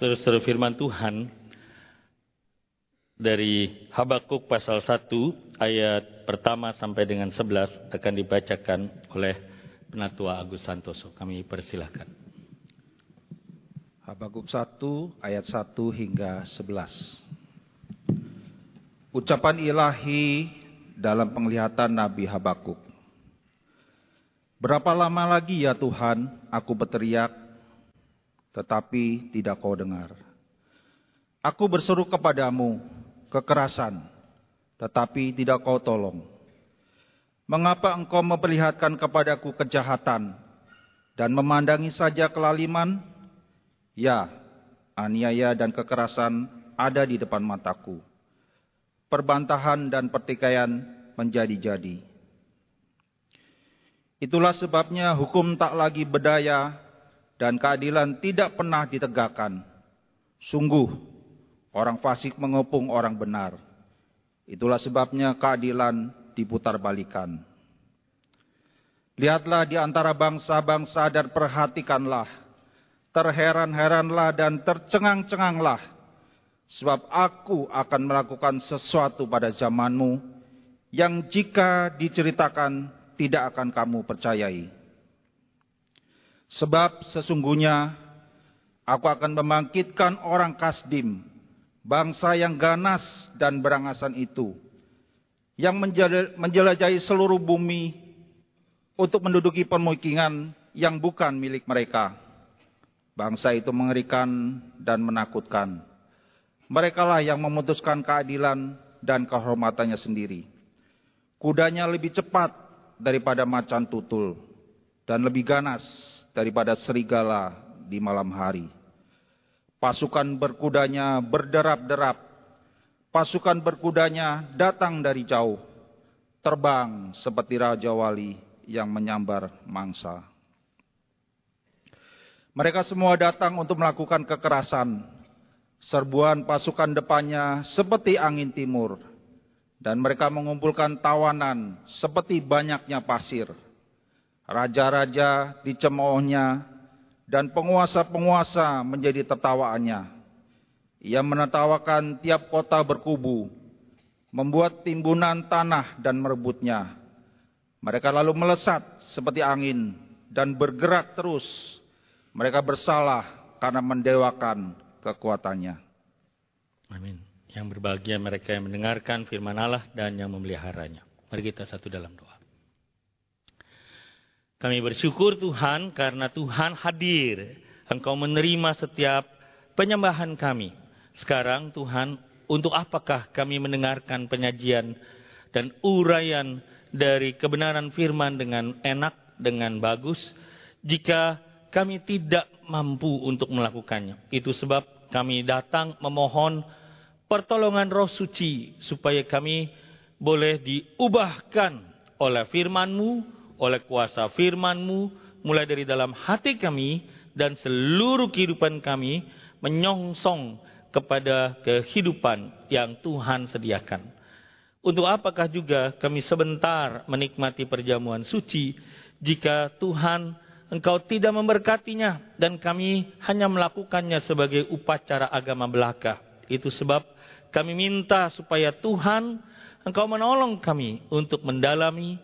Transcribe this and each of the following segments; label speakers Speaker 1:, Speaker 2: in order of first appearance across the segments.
Speaker 1: Saudara-saudara firman Tuhan dari Habakuk pasal 1 ayat pertama sampai dengan 11 akan dibacakan oleh Penatua Agus Santoso. Kami persilahkan.
Speaker 2: Habakuk 1 ayat 1 hingga 11. Ucapan ilahi dalam penglihatan Nabi Habakuk. Berapa lama lagi ya Tuhan aku berteriak tetapi tidak kau dengar. Aku berseru kepadamu, kekerasan, tetapi tidak kau tolong. Mengapa engkau memperlihatkan kepadaku kejahatan dan memandangi saja kelaliman? Ya, aniaya dan kekerasan ada di depan mataku. Perbantahan dan pertikaian menjadi-jadi. Itulah sebabnya hukum tak lagi berdaya dan keadilan tidak pernah ditegakkan. Sungguh, orang fasik mengepung orang benar. Itulah sebabnya keadilan diputarbalikan. Lihatlah di antara bangsa-bangsa dan perhatikanlah. Terheran-heranlah dan tercengang-cenganglah. Sebab aku akan melakukan sesuatu pada zamanmu yang jika diceritakan tidak akan kamu percayai. Sebab sesungguhnya aku akan membangkitkan orang Kasdim, bangsa yang ganas dan berangasan itu, yang menjelajahi seluruh bumi untuk menduduki pemukiman yang bukan milik mereka. Bangsa itu mengerikan dan menakutkan. Merekalah yang memutuskan keadilan dan kehormatannya sendiri. Kudanya lebih cepat daripada macan tutul dan lebih ganas daripada serigala di malam hari. Pasukan berkudanya berderap-derap. Pasukan berkudanya datang dari jauh. Terbang seperti Raja Wali yang menyambar mangsa. Mereka semua datang untuk melakukan kekerasan. Serbuan pasukan depannya seperti angin timur. Dan mereka mengumpulkan tawanan seperti banyaknya pasir raja-raja dicemoohnya, dan penguasa-penguasa menjadi tertawaannya. Ia menertawakan tiap kota berkubu, membuat timbunan tanah dan merebutnya. Mereka lalu melesat seperti angin dan bergerak terus. Mereka bersalah karena mendewakan kekuatannya.
Speaker 1: Amin. Yang berbahagia mereka yang mendengarkan firman Allah dan yang memeliharanya. Mari kita satu dalam doa. Kami bersyukur Tuhan karena Tuhan hadir. Engkau menerima setiap penyembahan kami. Sekarang Tuhan, untuk apakah kami mendengarkan penyajian dan uraian dari kebenaran firman dengan enak, dengan bagus, jika kami tidak mampu untuk melakukannya. Itu sebab kami datang memohon pertolongan roh suci supaya kami boleh diubahkan oleh firman-Mu, oleh kuasa firman-Mu, mulai dari dalam hati kami dan seluruh kehidupan kami menyongsong kepada kehidupan yang Tuhan sediakan. Untuk apakah juga kami sebentar menikmati perjamuan suci jika Tuhan Engkau tidak memberkatinya dan kami hanya melakukannya sebagai upacara agama belaka. Itu sebab kami minta supaya Tuhan Engkau menolong kami untuk mendalami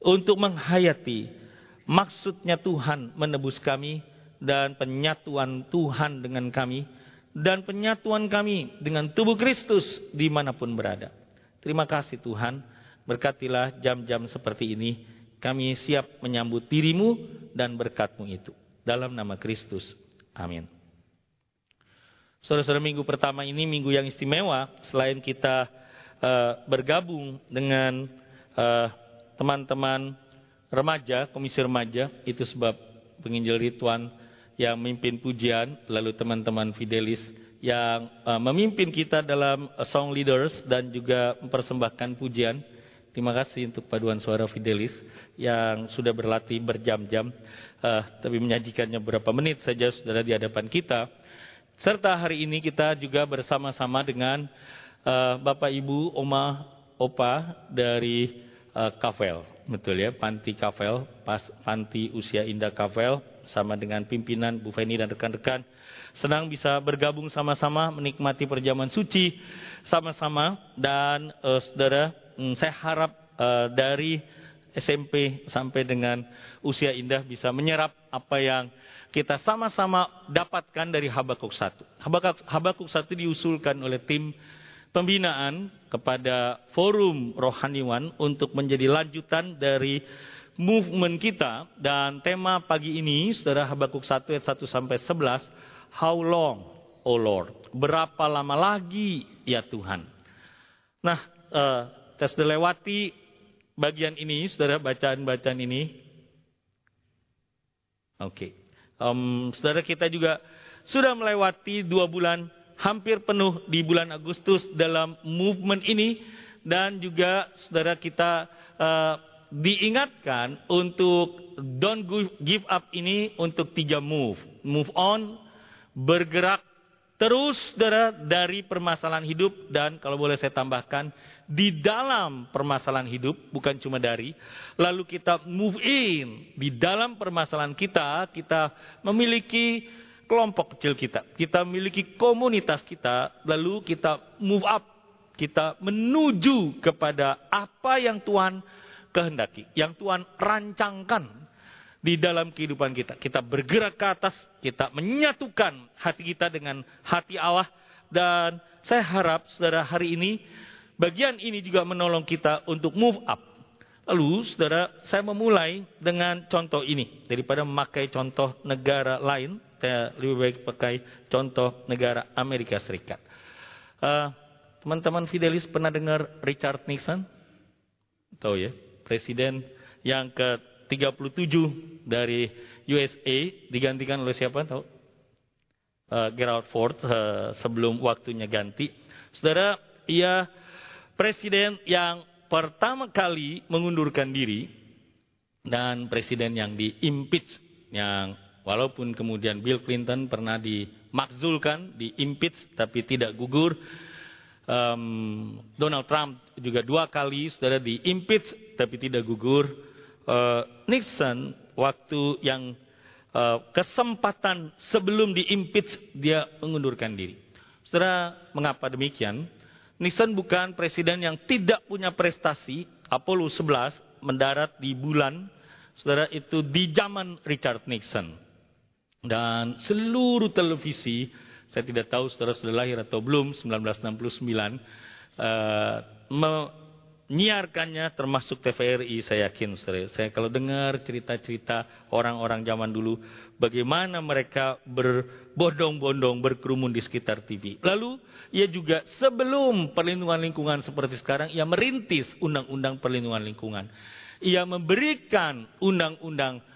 Speaker 1: untuk menghayati maksudnya Tuhan menebus kami dan penyatuan Tuhan dengan kami dan penyatuan kami dengan tubuh Kristus di mana pun berada. Terima kasih Tuhan, berkatilah jam-jam seperti ini. Kami siap menyambut dirimu dan berkatmu itu. Dalam nama Kristus. Amin. Saudara-saudara minggu pertama ini minggu yang istimewa. Selain kita uh, bergabung dengan uh, teman-teman remaja, komisi remaja, itu sebab penginjil Rituan yang memimpin pujian, lalu teman-teman Fidelis yang uh, memimpin kita dalam uh, song leaders dan juga mempersembahkan pujian. Terima kasih untuk paduan suara Fidelis yang sudah berlatih berjam-jam, uh, tapi menyajikannya beberapa menit saja saudara di hadapan kita. Serta hari ini kita juga bersama-sama dengan uh, Bapak Ibu, Oma, Opa dari uh, Kavel, betul ya, Panti Kavel, pas Panti Usia Indah Kavel, sama dengan pimpinan Bu Feni dan rekan-rekan senang bisa bergabung sama-sama menikmati perjamuan suci sama-sama dan uh, saudara um, saya harap uh, dari SMP sampai dengan usia indah bisa menyerap apa yang kita sama-sama dapatkan dari Habakuk 1. Habakuk, Habakuk 1 diusulkan oleh tim pembinaan kepada forum rohaniwan untuk menjadi lanjutan dari movement kita. Dan tema pagi ini saudara Habakuk 1 ayat 1 sampai 11 how long oh Lord? Berapa lama lagi ya Tuhan? Nah uh, tes dilewati bagian ini saudara bacaan-bacaan ini. Oke. Okay. Um, saudara kita juga sudah melewati dua bulan hampir penuh di bulan Agustus dalam movement ini. Dan juga saudara kita uh, diingatkan untuk don't give up ini untuk tiga move, move on, bergerak Terus saudara dari permasalahan hidup. Dan kalau boleh saya tambahkan di dalam permasalahan hidup bukan cuma dari lalu kita move in. Di dalam permasalahan kita kita memiliki kelompok kecil kita kita memiliki komunitas kita lalu kita move up kita menuju kepada apa yang Tuhan kehendaki yang Tuhan rancangkan di dalam kehidupan kita. Kita bergerak ke atas, kita menyatukan hati kita dengan hati Allah. Dan saya harap saudara hari ini, bagian ini juga menolong kita untuk move up. Lalu saudara, saya memulai dengan contoh ini. Daripada memakai contoh negara lain, saya lebih baik pakai contoh negara Amerika Serikat. Uh, teman-teman Fidelis pernah dengar Richard Nixon? Tahu ya, presiden yang ke 37 dari USA digantikan oleh siapa tahu? Uh, Gerald Ford uh, sebelum waktunya ganti. Saudara, ia presiden yang pertama kali mengundurkan diri dan presiden yang diimpeach yang walaupun kemudian Bill Clinton pernah dimakzulkan, diimpeach tapi tidak gugur. Um, Donald Trump juga dua kali saudara diimpeach tapi tidak gugur uh, Nixon waktu yang uh, kesempatan sebelum diimpeach dia mengundurkan diri. Saudara, mengapa demikian? Nixon bukan presiden yang tidak punya prestasi. Apollo 11 mendarat di bulan, saudara itu di zaman Richard Nixon. Dan seluruh televisi, saya tidak tahu saudara sudah lahir atau belum, 1969, uh, menyiarkannya termasuk TVRI saya yakin saudara. Saya kalau dengar cerita-cerita orang-orang zaman dulu bagaimana mereka berbondong-bondong berkerumun di sekitar TV. Lalu ia juga sebelum perlindungan lingkungan seperti sekarang ia merintis undang-undang perlindungan lingkungan. Ia memberikan undang-undang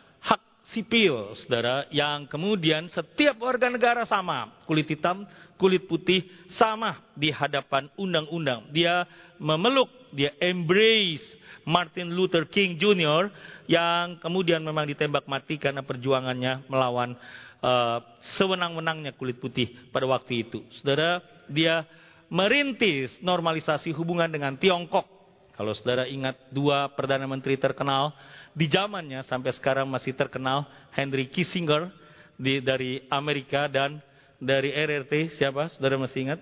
Speaker 1: sipil, saudara, yang kemudian setiap warga negara sama, kulit hitam, kulit putih, sama di hadapan undang-undang. Dia memeluk, dia embrace Martin Luther King Jr. yang kemudian memang ditembak mati karena perjuangannya melawan uh, sewenang-wenangnya kulit putih pada waktu itu. Saudara, dia merintis normalisasi hubungan dengan Tiongkok. Kalau saudara ingat dua perdana menteri terkenal di zamannya sampai sekarang masih terkenal Henry Kissinger di, dari Amerika dan dari RRT siapa? Saudara masih ingat?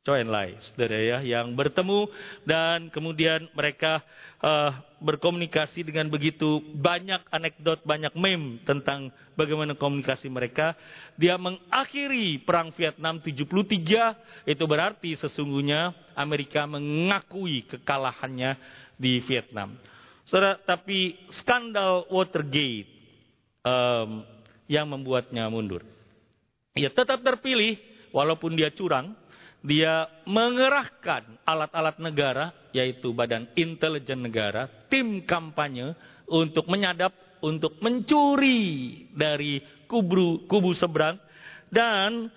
Speaker 1: Choi Enlai, saudara ya, yang bertemu dan kemudian mereka uh, berkomunikasi dengan begitu banyak anekdot, banyak meme tentang bagaimana komunikasi mereka. Dia mengakhiri perang Vietnam 73, itu berarti sesungguhnya Amerika mengakui kekalahannya di Vietnam. Saudara, tapi skandal Watergate um, yang membuatnya mundur. Ia tetap terpilih walaupun dia curang. Dia mengerahkan alat-alat negara, yaitu badan intelijen negara, tim kampanye untuk menyadap, untuk mencuri dari kubu, kubu seberang. Dan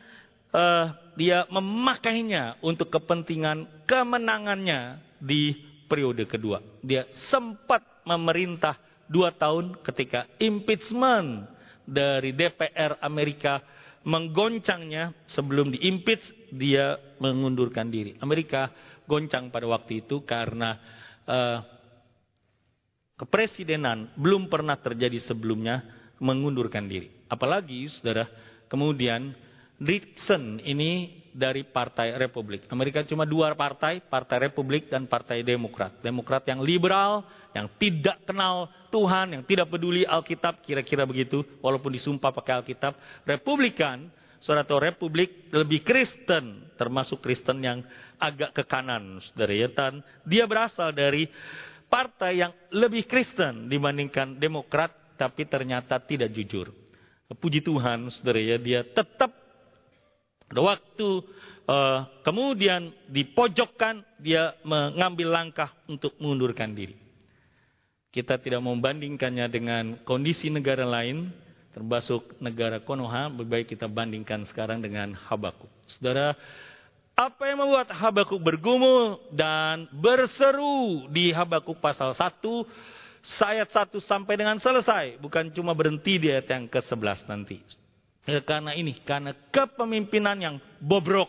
Speaker 1: uh, dia memakainya untuk kepentingan kemenangannya di periode kedua. Dia sempat memerintah dua tahun ketika impeachment dari DPR Amerika menggoncangnya sebelum diimpeach dia mengundurkan diri. Amerika goncang pada waktu itu karena uh, kepresidenan belum pernah terjadi sebelumnya mengundurkan diri. Apalagi saudara Kemudian Nixon ini dari Partai Republik. Amerika cuma dua partai, Partai Republik dan Partai Demokrat. Demokrat yang liberal, yang tidak kenal Tuhan, yang tidak peduli Alkitab, kira-kira begitu, walaupun disumpah pakai Alkitab. Republikan, saudara Republik lebih Kristen, termasuk Kristen yang agak ke kanan, saudara ya. Dia berasal dari partai yang lebih Kristen dibandingkan Demokrat, tapi ternyata tidak jujur. Puji Tuhan, saudara ya, dia tetap pada waktu uh, kemudian dipojokkan, dia mengambil langkah untuk mengundurkan diri. Kita tidak membandingkannya dengan kondisi negara lain, termasuk negara Konoha, lebih baik kita bandingkan sekarang dengan Habakuk. Saudara, apa yang membuat Habakuk bergumul dan berseru di Habakuk pasal 1, ayat 1 sampai dengan selesai. Bukan cuma berhenti di ayat yang ke-11 nanti. Karena ini, karena kepemimpinan yang bobrok.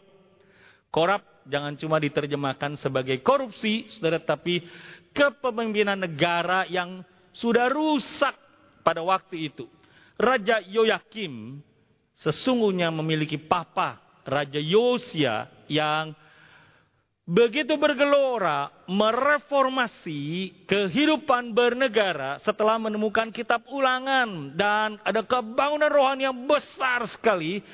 Speaker 1: Korap jangan cuma diterjemahkan sebagai korupsi, saudara, tapi kepemimpinan negara yang sudah rusak pada waktu itu. Raja Yoyakim sesungguhnya memiliki papa, Raja Yosia yang begitu bergelora mereformasi kehidupan bernegara setelah menemukan kitab ulangan. Dan ada kebangunan rohani yang besar sekali.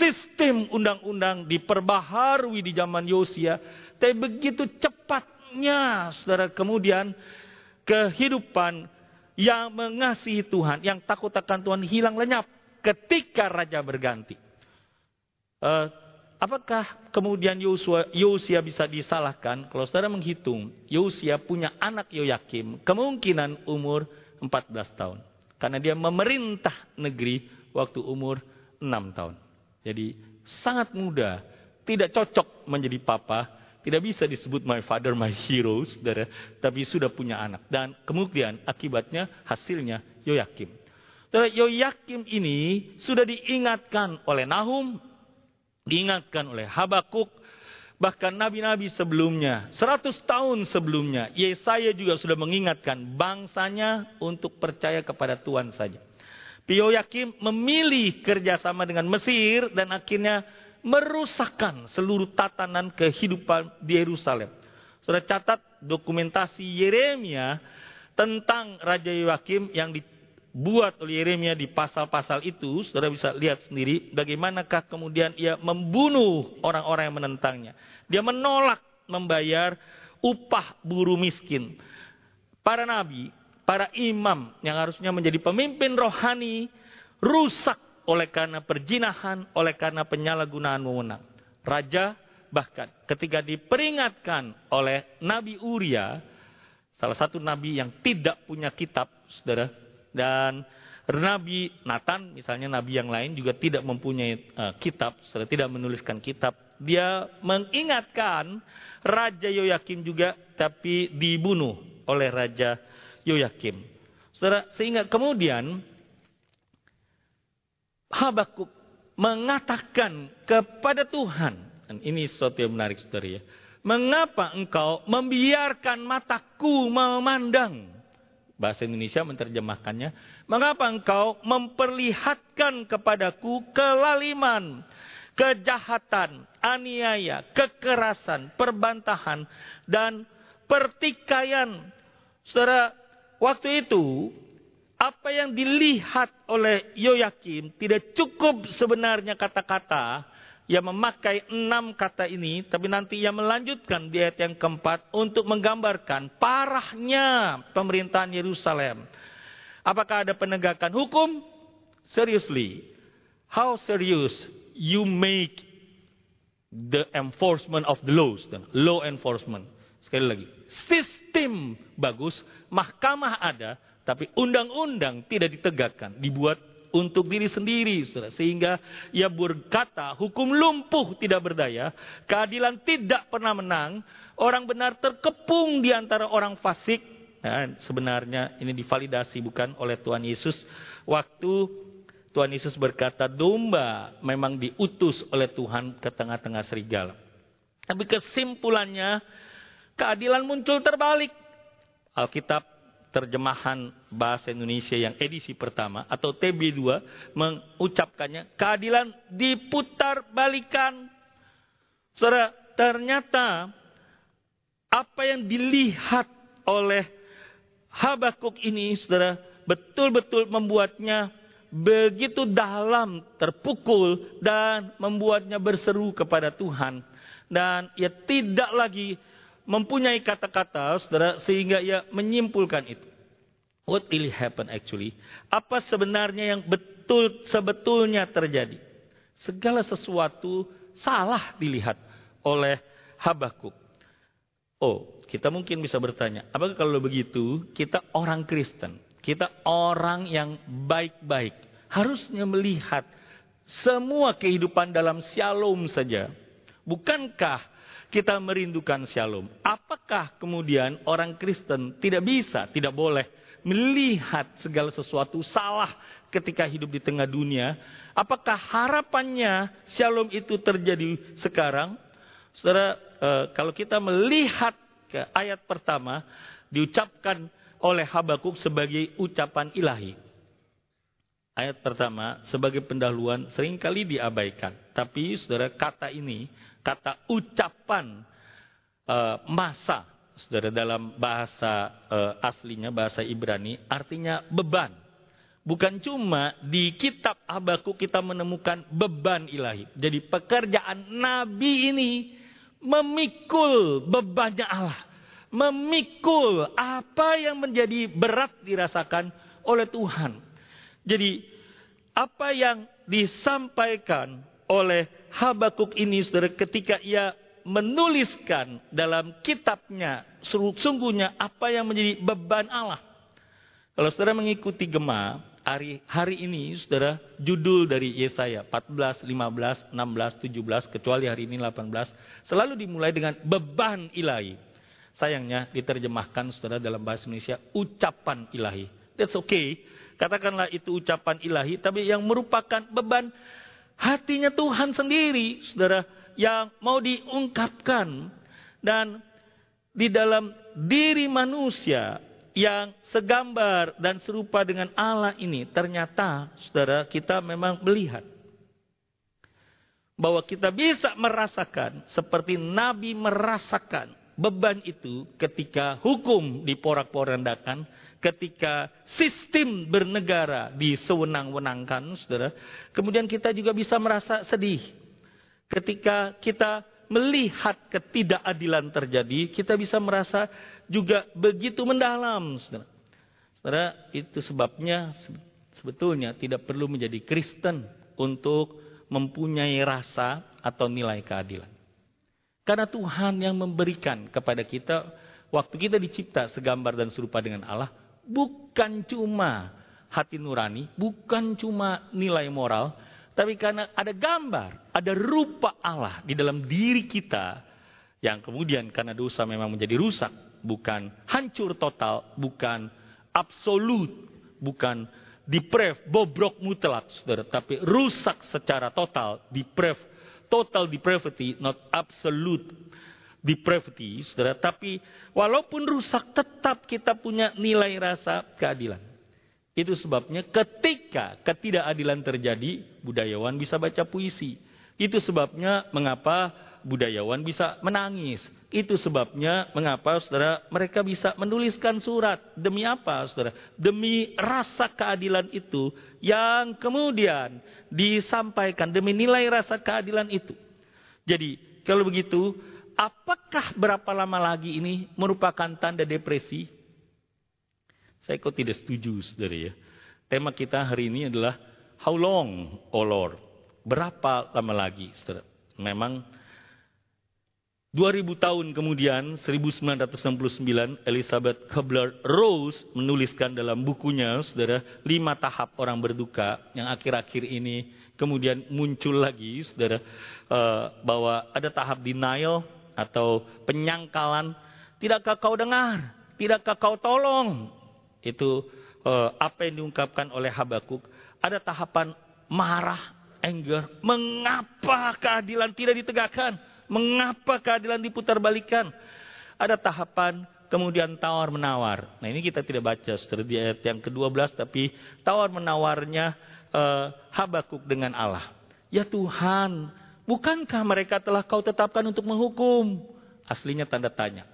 Speaker 1: Sistem undang-undang diperbaharui di zaman Yosia tapi begitu cepatnya saudara kemudian kehidupan yang mengasihi Tuhan yang takut akan Tuhan hilang lenyap ketika raja berganti. Uh, Apakah kemudian Yosia bisa disalahkan? Kalau saudara menghitung, Yosia punya anak Yoyakim, kemungkinan umur 14 tahun. Karena dia memerintah negeri waktu umur 6 tahun. Jadi sangat muda, tidak cocok menjadi papa, tidak bisa disebut my father, my hero, saudara, tapi sudah punya anak. Dan kemudian akibatnya hasilnya Yoyakim. Saudara, Yoyakim ini sudah diingatkan oleh Nahum, diingatkan oleh Habakuk, bahkan nabi-nabi sebelumnya, 100 tahun sebelumnya, Yesaya juga sudah mengingatkan bangsanya untuk percaya kepada Tuhan saja. Yakim memilih kerjasama dengan Mesir dan akhirnya merusakkan seluruh tatanan kehidupan di Yerusalem. Sudah catat dokumentasi Yeremia tentang Raja Yoakim yang dibuat oleh Yeremia di pasal-pasal itu, saudara bisa lihat sendiri bagaimanakah kemudian ia membunuh orang-orang yang menentangnya. Dia menolak membayar upah buruh miskin. Para nabi, para imam yang harusnya menjadi pemimpin rohani, rusak oleh karena perjinahan, oleh karena penyalahgunaan wewenang. Raja bahkan ketika diperingatkan oleh Nabi Uria, salah satu nabi yang tidak punya kitab, saudara, dan Nabi Nathan, misalnya Nabi yang lain juga tidak mempunyai uh, kitab, sudah tidak menuliskan kitab. Dia mengingatkan Raja Yoyakim juga, tapi dibunuh oleh Raja Yoyakim. Saudara, sehingga kemudian Habakuk mengatakan kepada Tuhan, dan ini sesuatu yang menarik saudara ya. Mengapa engkau membiarkan mataku memandang Bahasa Indonesia menerjemahkannya, mengapa engkau memperlihatkan kepadaku kelaliman, kejahatan, aniaya, kekerasan, perbantahan, dan pertikaian. Saudara, waktu itu apa yang dilihat oleh Yoyakim tidak cukup sebenarnya kata-kata ia memakai enam kata ini, tapi nanti ia melanjutkan di ayat yang keempat untuk menggambarkan parahnya pemerintahan Yerusalem. Apakah ada penegakan hukum? Seriously, how serious you make the enforcement of the laws, law enforcement. Sekali lagi, sistem bagus, mahkamah ada, tapi undang-undang tidak ditegakkan, dibuat untuk diri sendiri. Sehingga ia berkata, hukum lumpuh tidak berdaya, keadilan tidak pernah menang, orang benar terkepung di antara orang fasik. Nah, sebenarnya ini divalidasi bukan oleh Tuhan Yesus. Waktu Tuhan Yesus berkata, domba memang diutus oleh Tuhan ke tengah-tengah serigala. Tapi kesimpulannya, keadilan muncul terbalik. Alkitab terjemahan bahasa Indonesia yang edisi pertama atau TB2 mengucapkannya keadilan diputar balikan. Saudara, ternyata apa yang dilihat oleh Habakuk ini, saudara, betul-betul membuatnya begitu dalam, terpukul, dan membuatnya berseru kepada Tuhan. Dan ia tidak lagi mempunyai kata-kata, saudara, sehingga ia menyimpulkan itu. What really happened actually? Apa sebenarnya yang betul sebetulnya terjadi? Segala sesuatu salah dilihat oleh Habakuk. Oh, kita mungkin bisa bertanya, apakah kalau begitu kita orang Kristen, kita orang yang baik-baik, harusnya melihat semua kehidupan dalam shalom saja. Bukankah kita merindukan shalom? Apakah kemudian orang Kristen tidak bisa, tidak boleh melihat segala sesuatu salah ketika hidup di tengah dunia? Apakah harapannya shalom itu terjadi sekarang? Saudara, eh, kalau kita melihat ke ayat pertama diucapkan oleh Habakuk sebagai ucapan ilahi. Ayat pertama sebagai pendahuluan sering kali diabaikan. Tapi saudara kata ini, kata ucapan uh, masa, saudara dalam bahasa uh, aslinya, bahasa Ibrani, artinya beban. Bukan cuma di kitab Habakuk kita menemukan beban ilahi. Jadi pekerjaan nabi ini memikul bebannya Allah. Memikul apa yang menjadi berat dirasakan oleh Tuhan. Jadi apa yang disampaikan oleh Habakuk ini saudara ketika ia menuliskan dalam kitabnya sungguhnya apa yang menjadi beban Allah. Kalau saudara mengikuti Gema, hari hari ini saudara judul dari Yesaya 14, 15, 16, 17 kecuali hari ini 18 selalu dimulai dengan beban ilahi. Sayangnya diterjemahkan saudara dalam bahasa Indonesia ucapan ilahi. That's okay. Katakanlah itu ucapan ilahi tapi yang merupakan beban hatinya Tuhan sendiri saudara yang mau diungkapkan. Dan di dalam diri manusia yang segambar dan serupa dengan Allah ini, ternyata saudara kita memang melihat bahwa kita bisa merasakan seperti Nabi merasakan beban itu ketika hukum diporak-porandakan, ketika sistem bernegara disewenang-wenangkan, saudara. Kemudian kita juga bisa merasa sedih ketika kita melihat ketidakadilan terjadi, kita bisa merasa juga begitu mendalam. Saudara. saudara, itu sebabnya sebetulnya tidak perlu menjadi Kristen untuk mempunyai rasa atau nilai keadilan. Karena Tuhan yang memberikan kepada kita waktu kita dicipta segambar dan serupa dengan Allah bukan cuma hati nurani, bukan cuma nilai moral, tapi karena ada gambar, ada rupa Allah di dalam diri kita yang kemudian karena dosa memang menjadi rusak, bukan hancur total, bukan absolut, bukan depraved, bobrok mutlak, saudara, tapi rusak secara total, depraved, total depravity, not absolute depravity, saudara. Tapi walaupun rusak, tetap kita punya nilai rasa keadilan. Itu sebabnya ketika ketidakadilan terjadi, budayawan bisa baca puisi. Itu sebabnya mengapa budayawan bisa menangis. Itu sebabnya mengapa saudara mereka bisa menuliskan surat. Demi apa saudara? Demi rasa keadilan itu yang kemudian disampaikan. Demi nilai rasa keadilan itu. Jadi kalau begitu apakah berapa lama lagi ini merupakan tanda depresi? Saya kok tidak setuju saudara ya. Tema kita hari ini adalah How long, O Lord? Berapa lama lagi saudara? Memang 2000 tahun kemudian, 1969, Elizabeth Kubler-Rose menuliskan dalam bukunya, saudara, lima tahap orang berduka yang akhir-akhir ini kemudian muncul lagi, saudara, uh, bahwa ada tahap denial atau penyangkalan. Tidakkah kau dengar? Tidakkah kau tolong? Itu uh, apa yang diungkapkan oleh Habakuk. Ada tahapan marah, anger. Mengapa keadilan tidak ditegakkan? Mengapa keadilan diputar balikan? Ada tahapan kemudian tawar-menawar. Nah ini kita tidak baca ayat yang ke-12 tapi tawar-menawarnya uh, Habakuk dengan Allah. Ya Tuhan, bukankah mereka telah kau tetapkan untuk menghukum? Aslinya tanda tanya.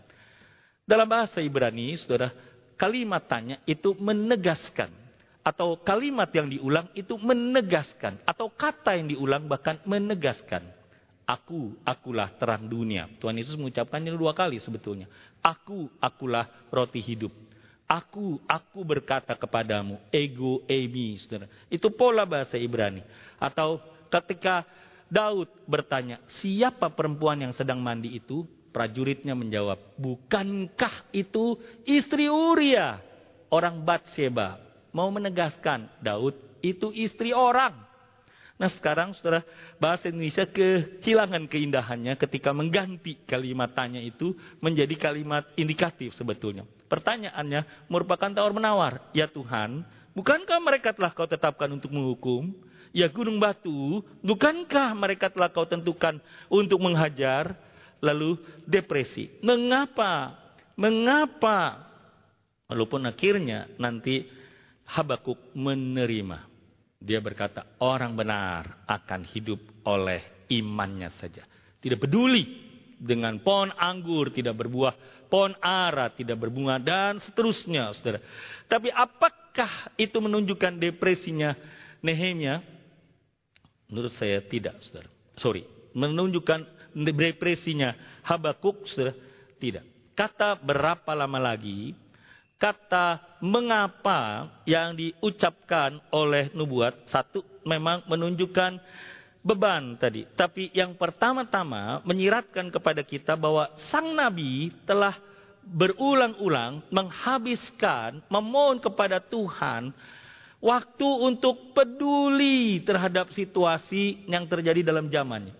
Speaker 1: Dalam bahasa Ibrani, saudara, kalimat tanya itu menegaskan. Atau kalimat yang diulang itu menegaskan. Atau kata yang diulang bahkan menegaskan. Aku, akulah terang dunia. Tuhan Yesus mengucapkannya dua kali sebetulnya. Aku, akulah roti hidup. Aku, aku berkata kepadamu, ego, emi, saudara. Itu pola bahasa Ibrani. Atau ketika Daud bertanya, siapa perempuan yang sedang mandi itu? Prajuritnya menjawab, bukankah itu istri Uria, orang Batseba? Mau menegaskan, Daud itu istri orang. Nah sekarang saudara bahasa Indonesia kehilangan keindahannya ketika mengganti kalimat tanya itu menjadi kalimat indikatif sebetulnya. Pertanyaannya merupakan tawar menawar. Ya Tuhan, bukankah mereka telah kau tetapkan untuk menghukum? Ya gunung batu, bukankah mereka telah kau tentukan untuk menghajar? Lalu depresi. Mengapa? Mengapa? Walaupun akhirnya nanti Habakuk menerima dia berkata, orang benar akan hidup oleh imannya saja. Tidak peduli dengan pohon anggur tidak berbuah, pohon ara tidak berbunga, dan seterusnya. Saudara. Tapi apakah itu menunjukkan depresinya Nehemia? Menurut saya tidak, saudara. Sorry, menunjukkan depresinya Habakuk, saudara. Tidak. Kata berapa lama lagi kata mengapa yang diucapkan oleh nubuat satu memang menunjukkan beban tadi. Tapi yang pertama-tama menyiratkan kepada kita bahwa sang nabi telah berulang-ulang menghabiskan memohon kepada Tuhan waktu untuk peduli terhadap situasi yang terjadi dalam zamannya.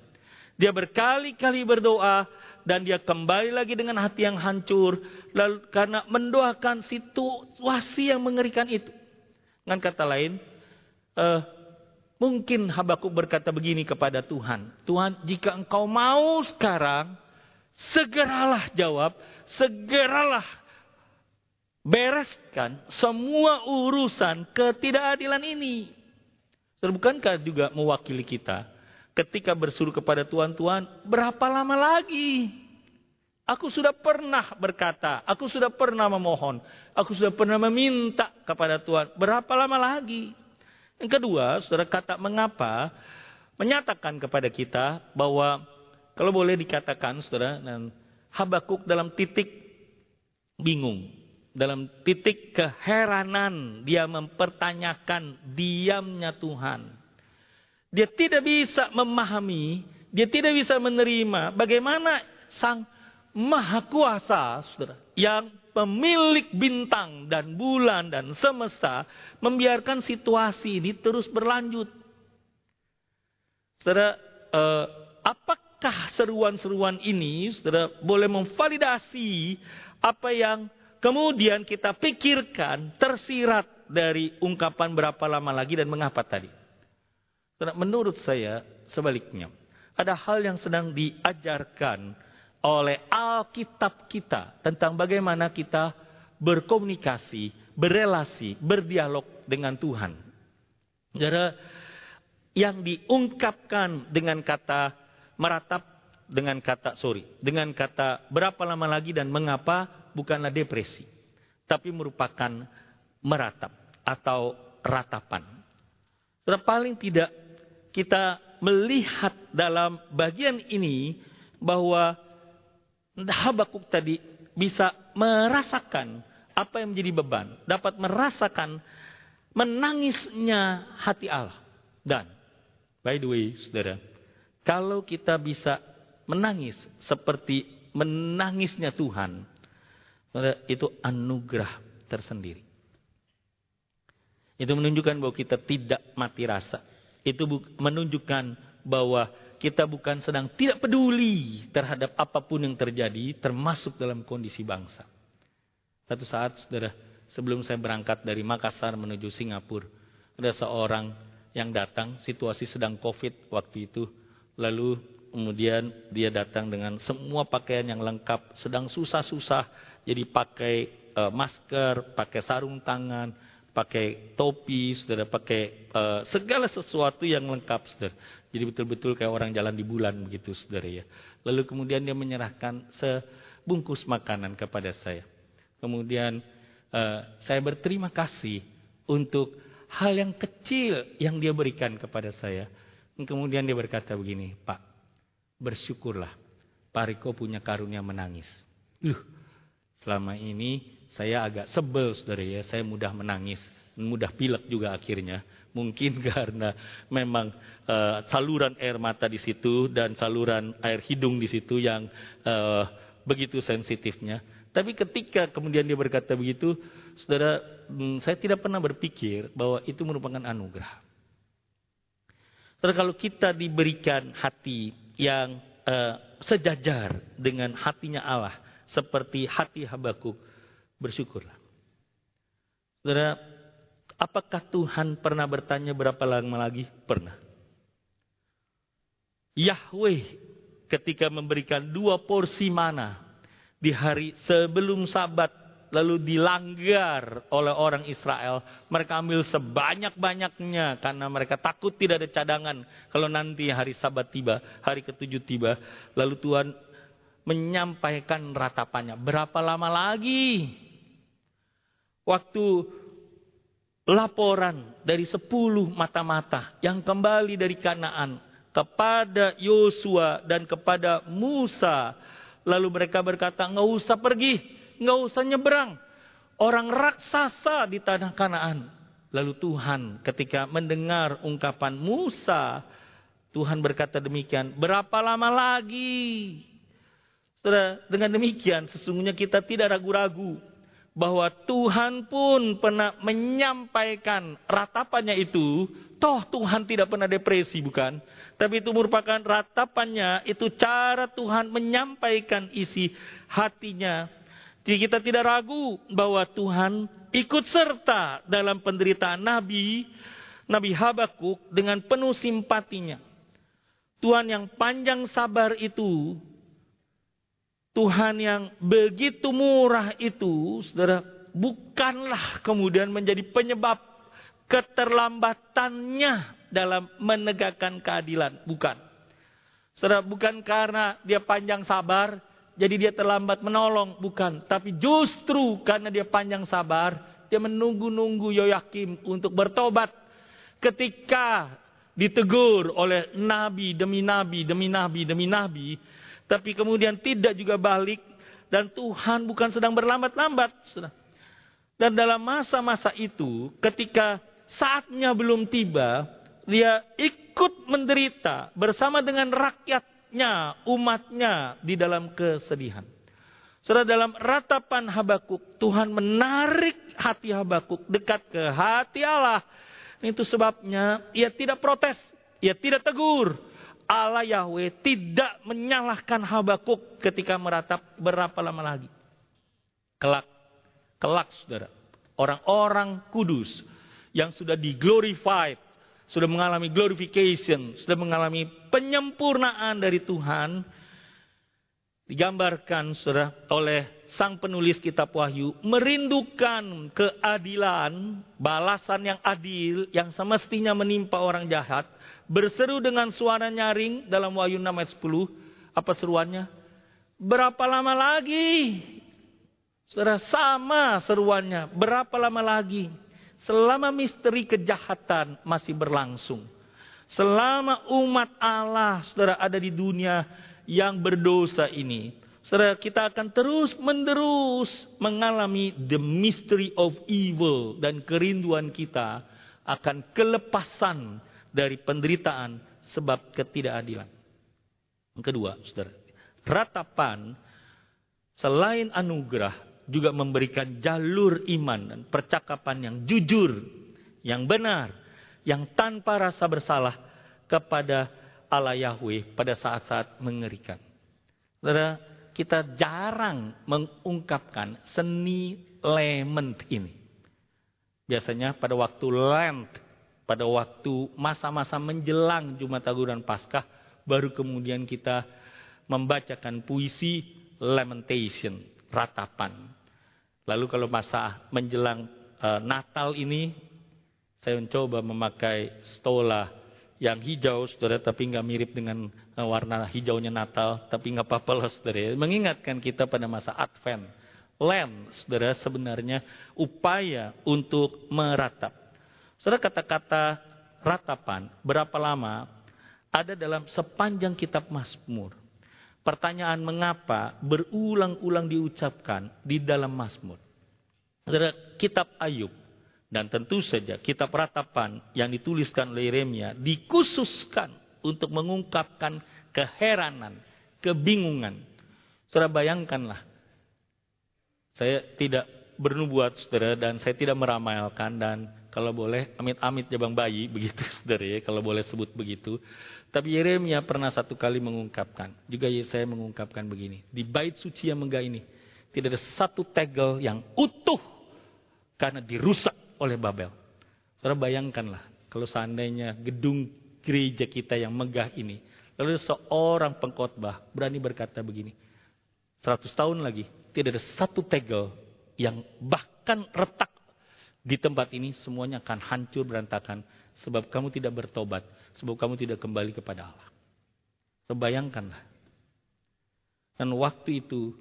Speaker 1: Dia berkali-kali berdoa dan dia kembali lagi dengan hati yang hancur lalu karena mendoakan situasi yang mengerikan itu. Dengan kata lain, uh, mungkin Habakuk berkata begini kepada Tuhan, Tuhan jika engkau mau sekarang, segeralah jawab, segeralah bereskan semua urusan ketidakadilan ini. Bukankah juga mewakili kita? ketika bersuruh kepada Tuhan, berapa lama lagi? Aku sudah pernah berkata, aku sudah pernah memohon, aku sudah pernah meminta kepada Tuhan, berapa lama lagi? Yang kedua, saudara kata mengapa menyatakan kepada kita bahwa kalau boleh dikatakan, saudara, dan Habakuk dalam titik bingung, dalam titik keheranan, dia mempertanyakan diamnya Tuhan. Dia tidak bisa memahami, dia tidak bisa menerima bagaimana sang maha kuasa, saudara, yang pemilik bintang dan bulan dan semesta membiarkan situasi ini terus berlanjut. Saudara, eh, apakah seruan-seruan ini, saudara, boleh memvalidasi apa yang kemudian kita pikirkan tersirat dari ungkapan berapa lama lagi dan mengapa tadi? Menurut saya sebaliknya. Ada hal yang sedang diajarkan oleh Alkitab kita tentang bagaimana kita berkomunikasi, berelasi, berdialog dengan Tuhan. Yang diungkapkan dengan kata meratap, dengan kata sorry, dengan kata berapa lama lagi dan mengapa bukanlah depresi, tapi merupakan meratap atau ratapan. Sudah paling tidak kita melihat dalam bagian ini bahwa Habakuk tadi bisa merasakan apa yang menjadi beban, dapat merasakan menangisnya hati Allah. Dan by the way, Saudara, kalau kita bisa menangis seperti menangisnya Tuhan, itu anugerah tersendiri. Itu menunjukkan bahwa kita tidak mati rasa itu menunjukkan bahwa kita bukan sedang tidak peduli terhadap apa pun yang terjadi, termasuk dalam kondisi bangsa. Satu saat, saudara, sebelum saya berangkat dari Makassar menuju Singapura, ada seorang yang datang, situasi sedang COVID waktu itu, lalu kemudian dia datang dengan semua pakaian yang lengkap, sedang susah-susah Jadi pakai uh, masker, pakai sarung tangan, pakai topi, saudara pakai uh, segala sesuatu yang lengkap, saudara. Jadi betul-betul kayak orang jalan di bulan begitu, saudara ya. Lalu kemudian dia menyerahkan sebungkus makanan kepada saya. Kemudian uh, saya berterima kasih untuk hal yang kecil yang dia berikan kepada saya. Kemudian dia berkata begini, Pak, bersyukurlah Pak Riko punya karunia menangis. Uh, selama ini saya agak sebel saudara ya, saya mudah menangis, mudah pilek juga akhirnya. Mungkin karena memang uh, saluran air mata di situ dan saluran air hidung di situ yang uh, begitu sensitifnya. Tapi ketika kemudian dia berkata begitu, saudara, hmm, saya tidak pernah berpikir bahwa itu merupakan anugerah. Saudara, kalau kita diberikan hati yang uh, sejajar dengan hatinya Allah, seperti hati Habakuk, bersyukurlah. Saudara, apakah Tuhan pernah bertanya berapa lama lagi? Pernah. Yahweh ketika memberikan dua porsi mana di hari sebelum sabat lalu dilanggar oleh orang Israel. Mereka ambil sebanyak-banyaknya karena mereka takut tidak ada cadangan. Kalau nanti hari sabat tiba, hari ketujuh tiba, lalu Tuhan menyampaikan ratapannya. Berapa lama lagi? Waktu laporan dari sepuluh mata-mata yang kembali dari Kanaan kepada Yosua dan kepada Musa Lalu mereka berkata, nggak usah pergi, nggak usah nyeberang. Orang raksasa di tanah Kanaan. Lalu Tuhan ketika mendengar ungkapan Musa, Tuhan berkata demikian, berapa lama lagi? Saudara, dengan demikian sesungguhnya kita tidak ragu-ragu bahwa Tuhan pun pernah menyampaikan ratapannya itu, toh Tuhan tidak pernah depresi bukan? Tapi itu merupakan ratapannya, itu cara Tuhan menyampaikan isi hatinya. Jadi kita tidak ragu bahwa Tuhan ikut serta dalam penderitaan Nabi, Nabi Habakuk dengan penuh simpatinya. Tuhan yang panjang sabar itu Tuhan yang begitu murah itu, saudara, bukanlah kemudian menjadi penyebab keterlambatannya dalam menegakkan keadilan. Bukan. Saudara, bukan karena dia panjang sabar, jadi dia terlambat menolong. Bukan. Tapi justru karena dia panjang sabar, dia menunggu-nunggu Yoyakim untuk bertobat. Ketika ditegur oleh nabi demi nabi, demi nabi, demi nabi, tapi kemudian tidak juga balik dan Tuhan bukan sedang berlambat-lambat. Dan dalam masa-masa itu ketika saatnya belum tiba, dia ikut menderita bersama dengan rakyatnya, umatnya di dalam kesedihan. Saudara dalam ratapan Habakuk, Tuhan menarik hati Habakuk dekat ke hati Allah. Itu sebabnya ia tidak protes, ia tidak tegur, Allah Yahweh tidak menyalahkan Habakuk ketika meratap berapa lama lagi. Kelak, kelak saudara. Orang-orang kudus yang sudah diglorified, sudah mengalami glorification, sudah mengalami penyempurnaan dari Tuhan, digambarkan saudara oleh sang penulis kitab Wahyu merindukan keadilan, balasan yang adil yang semestinya menimpa orang jahat berseru dengan suara nyaring dalam Wahyu 6 ayat 10. Apa seruannya? Berapa lama lagi? Saudara, sama seruannya. Berapa lama lagi? Selama misteri kejahatan masih berlangsung. Selama umat Allah, saudara, ada di dunia yang berdosa ini. Saudara, kita akan terus menerus mengalami the mystery of evil dan kerinduan kita akan kelepasan dari penderitaan sebab ketidakadilan. Yang kedua, saudara, ratapan selain anugerah juga memberikan jalur iman dan percakapan yang jujur, yang benar, yang tanpa rasa bersalah kepada Allah Yahweh pada saat-saat mengerikan. Saudara, kita jarang mengungkapkan seni lament ini. Biasanya pada waktu Lent pada waktu masa-masa menjelang Jumat Agung dan Paskah, baru kemudian kita membacakan puisi lamentation. ratapan. Lalu kalau masa menjelang uh, Natal ini, saya mencoba memakai stola yang hijau, saudara, tapi nggak mirip dengan uh, warna hijaunya Natal, tapi nggak apa-apa loh, saudara. Mengingatkan kita pada masa Advent. Lent, saudara, sebenarnya upaya untuk meratap. Saudara, kata-kata ratapan, berapa lama ada dalam sepanjang kitab Mazmur. Pertanyaan mengapa berulang-ulang diucapkan di dalam Mazmur. Kitab Ayub dan tentu saja kitab ratapan yang dituliskan oleh Yeremia dikhususkan untuk mengungkapkan keheranan, kebingungan. Saudara bayangkanlah, saya tidak bernubuat saudara dan saya tidak meramalkan dan kalau boleh amit-amit jabang bayi begitu saudara ya kalau boleh sebut begitu tapi Yeremia pernah satu kali mengungkapkan, juga saya mengungkapkan begini. Di bait suci yang megah ini, tidak ada satu tegel yang utuh karena dirusak oleh Babel. Saudara bayangkanlah, kalau seandainya gedung gereja kita yang megah ini, lalu seorang pengkhotbah berani berkata begini, 100 tahun lagi, tidak ada satu tegel yang bahkan retak di tempat ini semuanya akan hancur berantakan sebab kamu tidak bertobat, sebab kamu tidak kembali kepada Allah. Terbayangkanlah. Dan waktu itu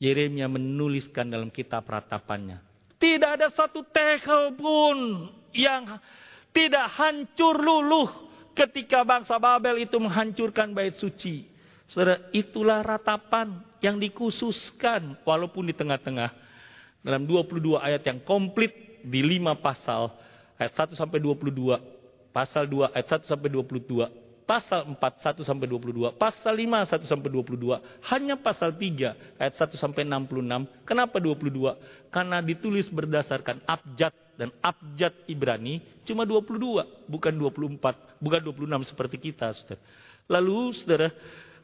Speaker 1: Yeremia menuliskan dalam kitab ratapannya. Tidak ada satu tekel pun yang tidak hancur luluh ketika bangsa Babel itu menghancurkan bait suci. Saudara, itulah ratapan yang dikhususkan walaupun di tengah-tengah dalam 22 ayat yang komplit di 5 pasal ayat 1 sampai 22, pasal 2 ayat 1 sampai 22, pasal 4 1 sampai 22, pasal 5 1 sampai 22, hanya pasal 3 ayat 1 sampai 66. Kenapa 22? Karena ditulis berdasarkan abjad dan abjad Ibrani cuma 22, bukan 24, bukan 26 seperti kita, Saudara. Lalu Saudara,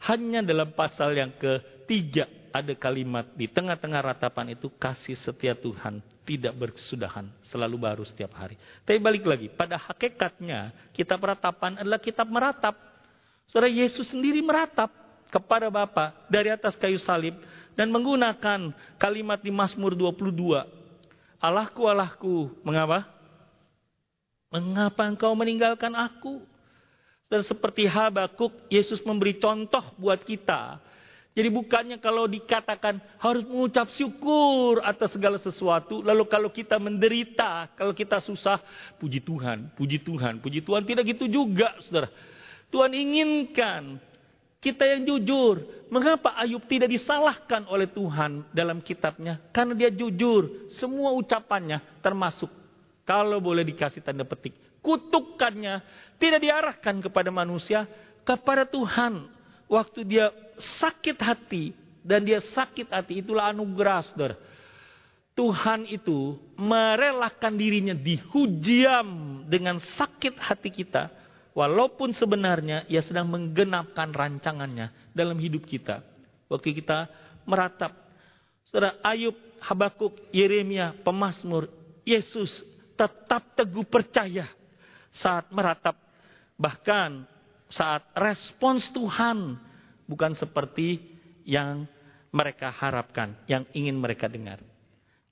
Speaker 1: hanya dalam pasal yang ketiga ada kalimat di tengah-tengah ratapan itu kasih setia Tuhan tidak berkesudahan, selalu baru setiap hari. Tapi balik lagi, pada hakikatnya kitab ratapan adalah kitab meratap. Saudara Yesus sendiri meratap kepada Bapa dari atas kayu salib dan menggunakan kalimat di Mazmur 22. Allahku, Allahku, mengapa? Mengapa engkau meninggalkan aku? Dan seperti Habakuk, Yesus memberi contoh buat kita jadi bukannya kalau dikatakan harus mengucap syukur atas segala sesuatu. Lalu kalau kita menderita, kalau kita susah, puji Tuhan, puji Tuhan, puji Tuhan. Tidak gitu juga saudara. Tuhan inginkan kita yang jujur. Mengapa Ayub tidak disalahkan oleh Tuhan dalam kitabnya? Karena dia jujur. Semua ucapannya termasuk kalau boleh dikasih tanda petik. Kutukannya tidak diarahkan kepada manusia, kepada Tuhan waktu dia sakit hati dan dia sakit hati itulah anugerah saudara. Tuhan itu merelakan dirinya dihujam dengan sakit hati kita. Walaupun sebenarnya ia sedang menggenapkan rancangannya dalam hidup kita. Waktu kita meratap. Saudara Ayub, Habakuk, Yeremia, Pemasmur, Yesus tetap teguh percaya saat meratap. Bahkan saat respons Tuhan bukan seperti yang mereka harapkan, yang ingin mereka dengar.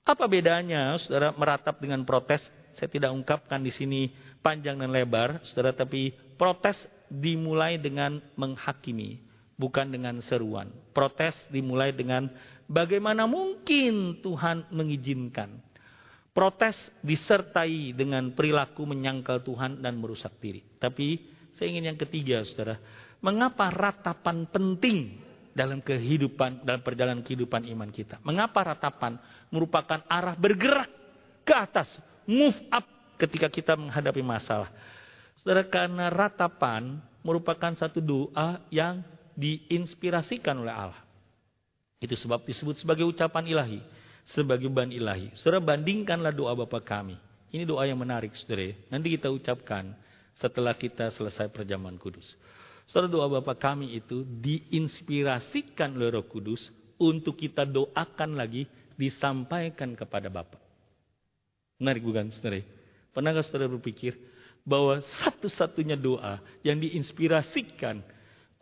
Speaker 1: Apa bedanya, saudara, meratap dengan protes? Saya tidak ungkapkan di sini panjang dan lebar, saudara, tapi protes dimulai dengan menghakimi, bukan dengan seruan. Protes dimulai dengan bagaimana mungkin Tuhan mengizinkan. Protes disertai dengan perilaku menyangkal Tuhan dan merusak diri. Tapi saya ingin yang ketiga, saudara. Mengapa ratapan penting dalam kehidupan, dalam perjalanan kehidupan iman kita? Mengapa ratapan merupakan arah bergerak ke atas, move up ketika kita menghadapi masalah? Saudara, karena ratapan merupakan satu doa yang diinspirasikan oleh Allah. Itu sebab disebut sebagai ucapan ilahi, sebagai ban ilahi. Saudara bandingkanlah doa Bapa kami. Ini doa yang menarik, saudara. Nanti kita ucapkan setelah kita selesai perjamuan kudus. Saudara doa Bapak kami itu diinspirasikan oleh Roh Kudus untuk kita doakan lagi disampaikan kepada Bapak. Menarik bukan saudara? Pernahkah saudara berpikir bahwa satu-satunya doa yang diinspirasikan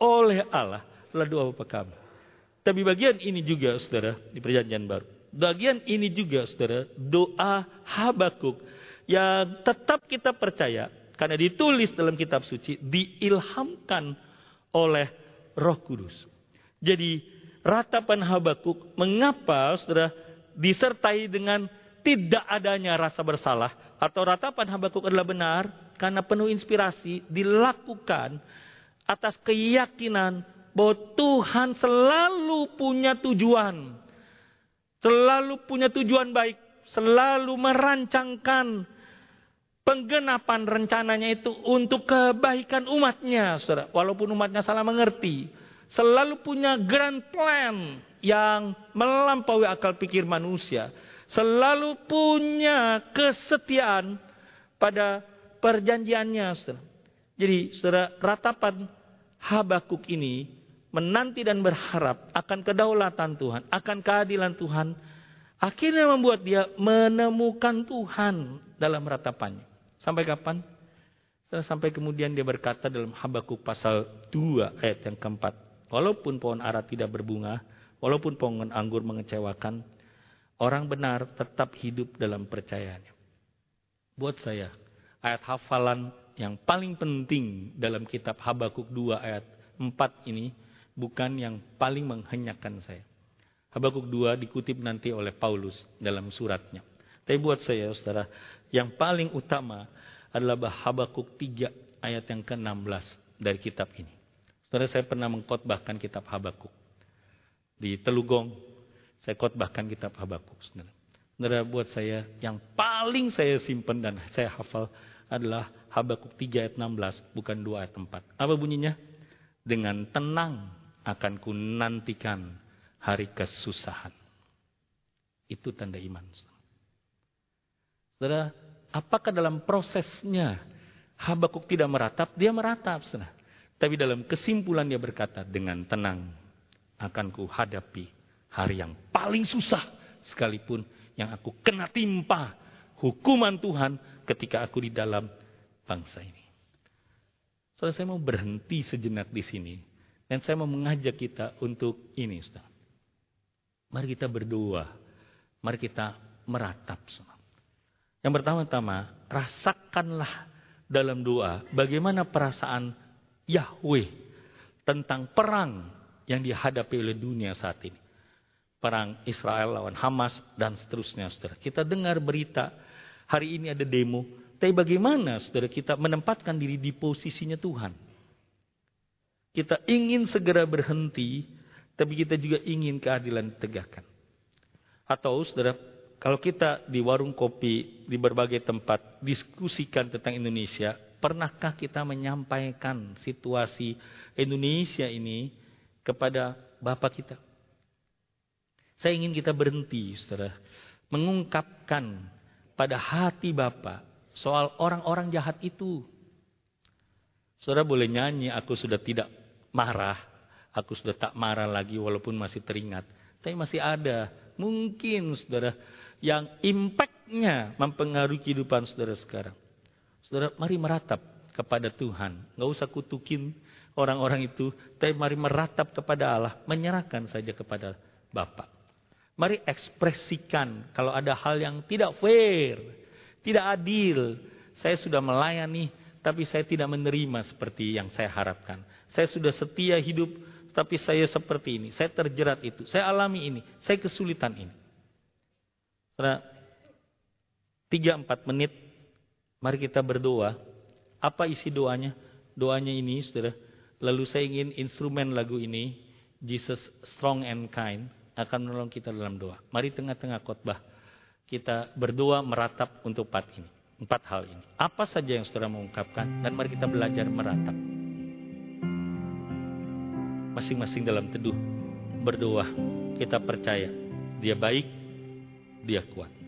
Speaker 1: oleh Allah adalah doa Bapak kami. Tapi bagian ini juga saudara di perjanjian baru. Bagian ini juga saudara doa Habakuk yang tetap kita percaya karena ditulis dalam kitab suci diilhamkan oleh Roh Kudus. Jadi ratapan Habakuk mengapa saudara disertai dengan tidak adanya rasa bersalah atau ratapan Habakuk adalah benar karena penuh inspirasi dilakukan atas keyakinan bahwa Tuhan selalu punya tujuan. Selalu punya tujuan baik. Selalu merancangkan penggenapan rencananya itu untuk kebaikan umatnya. Saudara. Walaupun umatnya salah mengerti. Selalu punya grand plan yang melampaui akal pikir manusia. Selalu punya kesetiaan pada perjanjiannya. Saudara. Jadi saudara, ratapan Habakuk ini menanti dan berharap akan kedaulatan Tuhan, akan keadilan Tuhan, akhirnya membuat dia menemukan Tuhan dalam ratapannya. Sampai kapan? Sampai kemudian dia berkata dalam Habakuk pasal 2 ayat yang keempat. Walaupun pohon ara tidak berbunga, walaupun pohon anggur mengecewakan, orang benar tetap hidup dalam percayanya. Buat saya, ayat hafalan yang paling penting dalam kitab Habakuk 2 ayat 4 ini bukan yang paling menghenyakan saya. Habakuk 2 dikutip nanti oleh Paulus dalam suratnya. Tapi buat saya, saudara, yang paling utama adalah Habakuk 3 ayat yang ke-16 dari kitab ini. Saudara, saya pernah mengkotbahkan kitab Habakuk. Di Telugong, saya khotbahkan kitab Habakuk. Saudara. saudara, buat saya, yang paling saya simpan dan saya hafal adalah Habakuk 3 ayat 16, bukan 2 ayat 4. Apa bunyinya? Dengan tenang akan ku nantikan hari kesusahan. Itu tanda iman. Saudara, apakah dalam prosesnya Habakuk tidak meratap? Dia meratap, saudara. Tapi dalam kesimpulan dia berkata, dengan tenang akan ku hadapi hari yang paling susah sekalipun yang aku kena timpa hukuman Tuhan ketika aku di dalam bangsa ini. Saudara, saya mau berhenti sejenak di sini dan saya mau mengajak kita untuk ini, Ustaz. Mari kita berdoa. Mari kita meratap. Yang pertama-tama, rasakanlah dalam doa bagaimana perasaan Yahweh tentang perang yang dihadapi oleh dunia saat ini. Perang Israel lawan Hamas dan seterusnya, saudara. Kita dengar berita, hari ini ada demo. Tapi bagaimana, saudara, kita menempatkan diri di posisinya Tuhan? Kita ingin segera berhenti, tapi kita juga ingin keadilan ditegakkan. Atau saudara, kalau kita di warung kopi, di berbagai tempat diskusikan tentang Indonesia, pernahkah kita menyampaikan situasi Indonesia ini kepada Bapak kita? Saya ingin kita berhenti, saudara, mengungkapkan pada hati Bapak soal orang-orang jahat itu. Saudara boleh nyanyi, aku sudah tidak marah. Aku sudah tak marah lagi walaupun masih teringat. Tapi masih ada. Mungkin saudara yang impactnya mempengaruhi kehidupan saudara sekarang. Saudara mari meratap kepada Tuhan. Nggak usah kutukin orang-orang itu. Tapi mari meratap kepada Allah. Menyerahkan saja kepada Bapak. Mari ekspresikan kalau ada hal yang tidak fair. Tidak adil. Saya sudah melayani tapi saya tidak menerima seperti yang saya harapkan. Saya sudah setia hidup, tapi saya seperti ini. Saya terjerat itu. Saya alami ini. Saya kesulitan ini. Setelah tiga empat menit, mari kita berdoa. Apa isi doanya? Doanya ini, saudara. Lalu saya ingin instrumen lagu ini, Jesus Strong and Kind, akan menolong kita dalam doa. Mari tengah-tengah khotbah kita berdoa meratap untuk empat ini. Empat hal ini. Apa saja yang saudara mengungkapkan dan mari kita belajar meratap. Masing-masing dalam teduh berdoa. Kita percaya dia baik, dia kuat.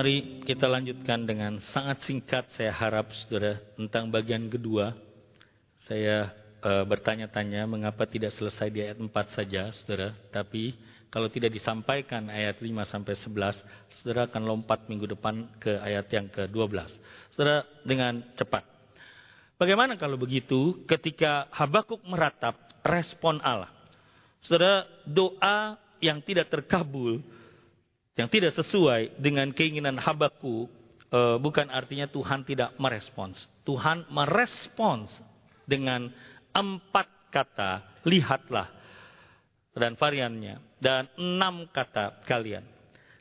Speaker 1: Mari kita lanjutkan dengan sangat singkat. Saya harap, saudara, tentang bagian kedua. Saya eh, bertanya-tanya mengapa tidak selesai di ayat 4 saja, saudara. Tapi kalau tidak disampaikan ayat 5 sampai 11, saudara akan lompat minggu depan ke ayat yang ke-12. Saudara, dengan cepat. Bagaimana kalau begitu ketika Habakuk meratap respon Allah? Saudara, doa yang tidak terkabul, yang tidak sesuai dengan keinginan Habakuk, eh, bukan artinya Tuhan tidak merespons. Tuhan merespons dengan empat kata, lihatlah, dan variannya, dan enam kata kalian.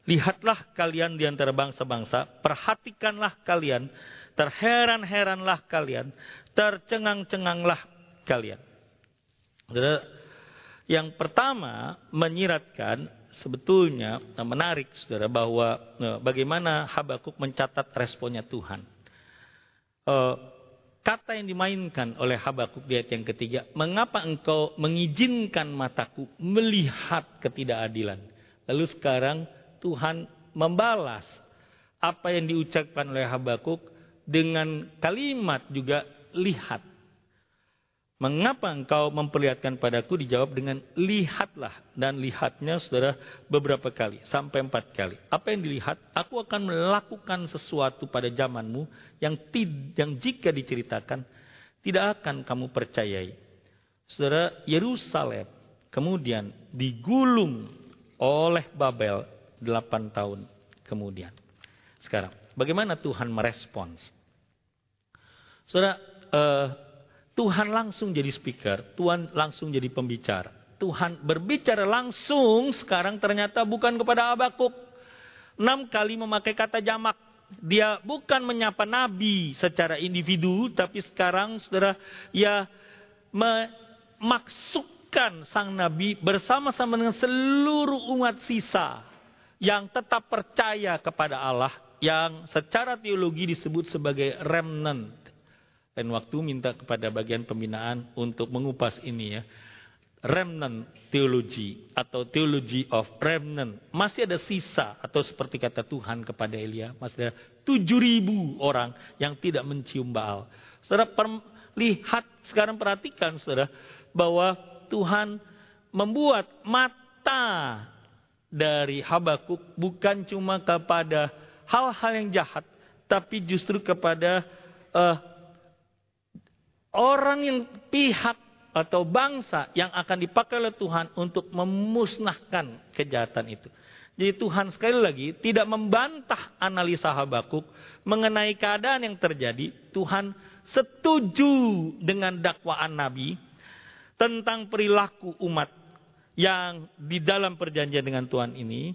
Speaker 1: Lihatlah kalian di antara bangsa-bangsa, perhatikanlah kalian, terheran-heranlah kalian, tercengang-cenganglah kalian. Yang pertama menyiratkan sebetulnya eh, menarik saudara bahwa eh, bagaimana Habakuk mencatat responnya Tuhan. Eh, Kata yang dimainkan oleh Habakuk di ayat yang ketiga, mengapa engkau mengizinkan mataku melihat ketidakadilan? Lalu sekarang Tuhan membalas apa yang diucapkan oleh Habakuk dengan kalimat juga lihat. Mengapa engkau memperlihatkan padaku dijawab dengan lihatlah dan lihatnya saudara beberapa kali sampai empat kali. Apa yang dilihat? Aku akan melakukan sesuatu pada zamanmu yang yang jika diceritakan tidak akan kamu percayai. Saudara Yerusalem kemudian digulung oleh Babel delapan tahun kemudian. Sekarang bagaimana Tuhan merespons? Saudara eh, Tuhan langsung jadi speaker, Tuhan langsung jadi pembicara. Tuhan berbicara langsung sekarang ternyata bukan kepada Habakuk. Enam kali memakai kata jamak. Dia bukan menyapa nabi secara individu, tapi sekarang saudara ya memasukkan sang nabi bersama-sama dengan seluruh umat sisa yang tetap percaya kepada Allah yang secara teologi disebut sebagai remnant. Dan waktu minta kepada bagian pembinaan untuk mengupas ini ya. Remnant theology atau theology of remnant. Masih ada sisa atau seperti kata Tuhan kepada Elia. Masih ada 7000 orang yang tidak mencium Baal. Saudara lihat sekarang perhatikan saudara bahwa Tuhan membuat mata dari Habakuk bukan cuma kepada hal-hal yang jahat, tapi justru kepada uh, orang yang pihak atau bangsa yang akan dipakai oleh Tuhan untuk memusnahkan kejahatan itu. Jadi Tuhan sekali lagi tidak membantah analisa Habakuk mengenai keadaan yang terjadi. Tuhan setuju dengan dakwaan Nabi tentang perilaku umat yang di dalam perjanjian dengan Tuhan ini,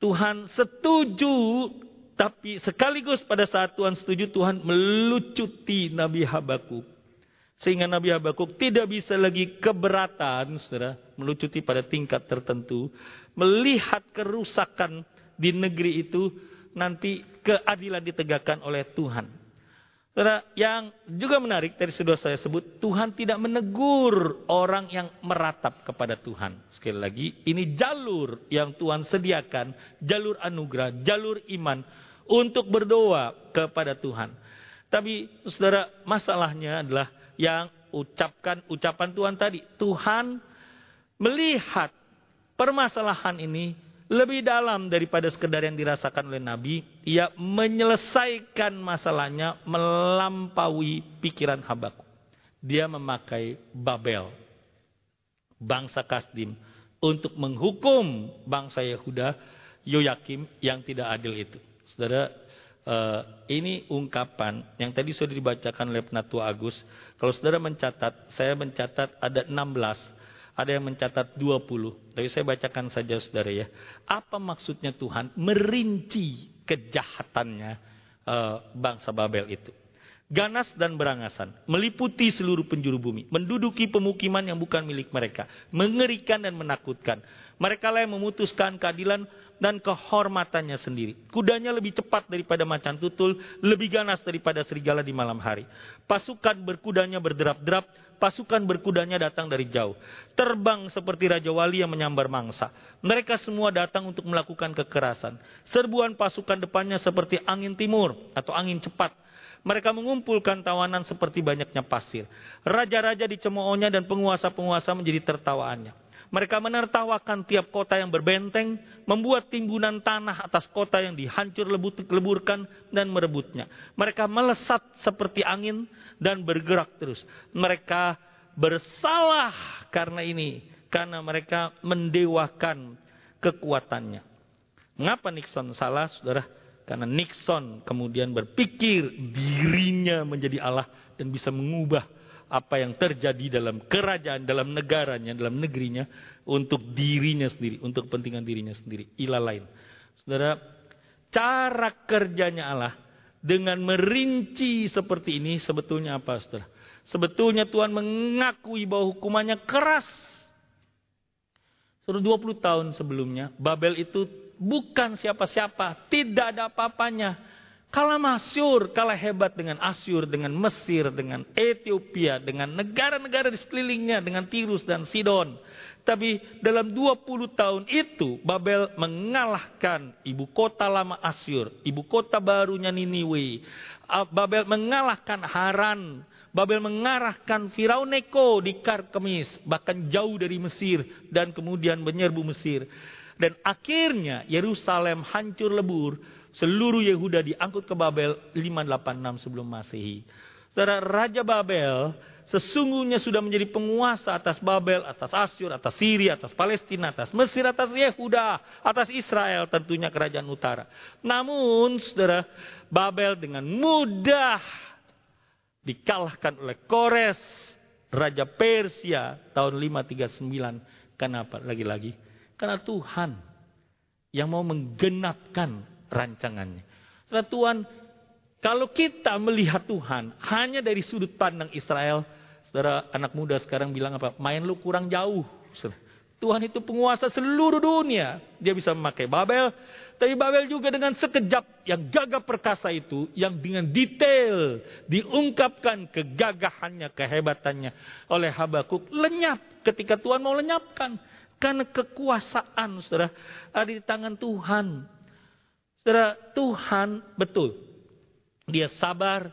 Speaker 1: Tuhan setuju, tapi sekaligus pada saat Tuhan setuju, Tuhan melucuti Nabi Habakuk. Sehingga Nabi Habakuk tidak bisa lagi keberatan, saudara, melucuti pada tingkat tertentu, melihat kerusakan di negeri itu, nanti keadilan ditegakkan oleh Tuhan. Saudara, yang juga menarik dari sudah saya sebut, Tuhan tidak menegur orang yang meratap kepada Tuhan. Sekali lagi, ini jalur yang Tuhan sediakan, jalur anugerah, jalur iman untuk berdoa kepada Tuhan. Tapi saudara, masalahnya adalah yang ucapkan ucapan Tuhan tadi. Tuhan melihat permasalahan ini lebih dalam daripada sekedar yang dirasakan oleh Nabi, ia menyelesaikan masalahnya melampaui pikiran Habakuk. Dia memakai Babel, bangsa Kasdim, untuk menghukum bangsa Yehuda, Yoyakim yang tidak adil itu. Saudara, eh, ini ungkapan yang tadi sudah dibacakan oleh Penatua Agus. Kalau saudara mencatat, saya mencatat ada 16 ada yang mencatat 20. Tapi saya bacakan saja saudara ya. Apa maksudnya Tuhan merinci kejahatannya uh, bangsa Babel itu. Ganas dan berangasan, meliputi seluruh penjuru bumi, menduduki pemukiman yang bukan milik mereka, mengerikan dan menakutkan. Mereka lah yang memutuskan keadilan dan kehormatannya sendiri. Kudanya lebih cepat daripada macan tutul, lebih ganas daripada serigala di malam hari. Pasukan berkudanya berderap-derap, pasukan berkudanya datang dari jauh. Terbang seperti Raja Wali yang menyambar mangsa. Mereka semua datang untuk melakukan kekerasan. Serbuan pasukan depannya seperti angin timur atau angin cepat. Mereka mengumpulkan tawanan seperti banyaknya pasir. Raja-raja dicemoohnya dan penguasa-penguasa menjadi tertawaannya. Mereka menertawakan tiap kota yang berbenteng, membuat timbunan tanah atas kota yang dihancur leburkan dan merebutnya. Mereka melesat seperti angin dan bergerak terus. Mereka bersalah karena ini, karena mereka mendewakan kekuatannya. Mengapa Nixon salah, saudara? Karena Nixon kemudian berpikir dirinya menjadi Allah dan bisa mengubah apa yang terjadi dalam kerajaan, dalam negaranya, dalam negerinya untuk dirinya sendiri, untuk kepentingan dirinya sendiri, ilah lain. Saudara, cara kerjanya Allah dengan merinci seperti ini sebetulnya apa, Saudara? Sebetulnya Tuhan mengakui bahwa hukumannya keras. Sudah 20 tahun sebelumnya, Babel itu bukan siapa-siapa, tidak ada apa-apanya Kalah masyur, kalah hebat dengan Asyur, dengan Mesir, dengan Ethiopia, dengan negara-negara di sekelilingnya, dengan Tirus dan Sidon. Tapi dalam 20 tahun itu Babel mengalahkan ibu kota lama Asyur, ibu kota barunya Niniwe. Ah, Babel mengalahkan Haran, Babel mengarahkan Firaun Neko di Karkemis, bahkan jauh dari Mesir dan kemudian menyerbu Mesir. Dan akhirnya Yerusalem hancur lebur Seluruh Yehuda diangkut ke Babel 586 sebelum Masehi. Saudara Raja Babel sesungguhnya sudah menjadi penguasa atas Babel, atas Asyur, atas Syria, atas Palestina, atas Mesir, atas Yehuda, atas Israel tentunya kerajaan utara. Namun saudara Babel dengan mudah dikalahkan oleh Kores, Raja Persia tahun 539. Kenapa? Lagi-lagi. Karena Tuhan yang mau menggenapkan rancangannya. Setelah Tuhan, kalau kita melihat Tuhan hanya dari sudut pandang Israel, saudara anak muda sekarang bilang apa? Main lu kurang jauh. Tuhan itu penguasa seluruh dunia. Dia bisa memakai Babel, tapi Babel juga dengan sekejap yang gagah perkasa itu, yang dengan detail diungkapkan kegagahannya, kehebatannya oleh Habakuk. Lenyap ketika Tuhan mau lenyapkan. Karena kekuasaan, saudara, ada di tangan Tuhan. Saudara, Tuhan betul. Dia sabar,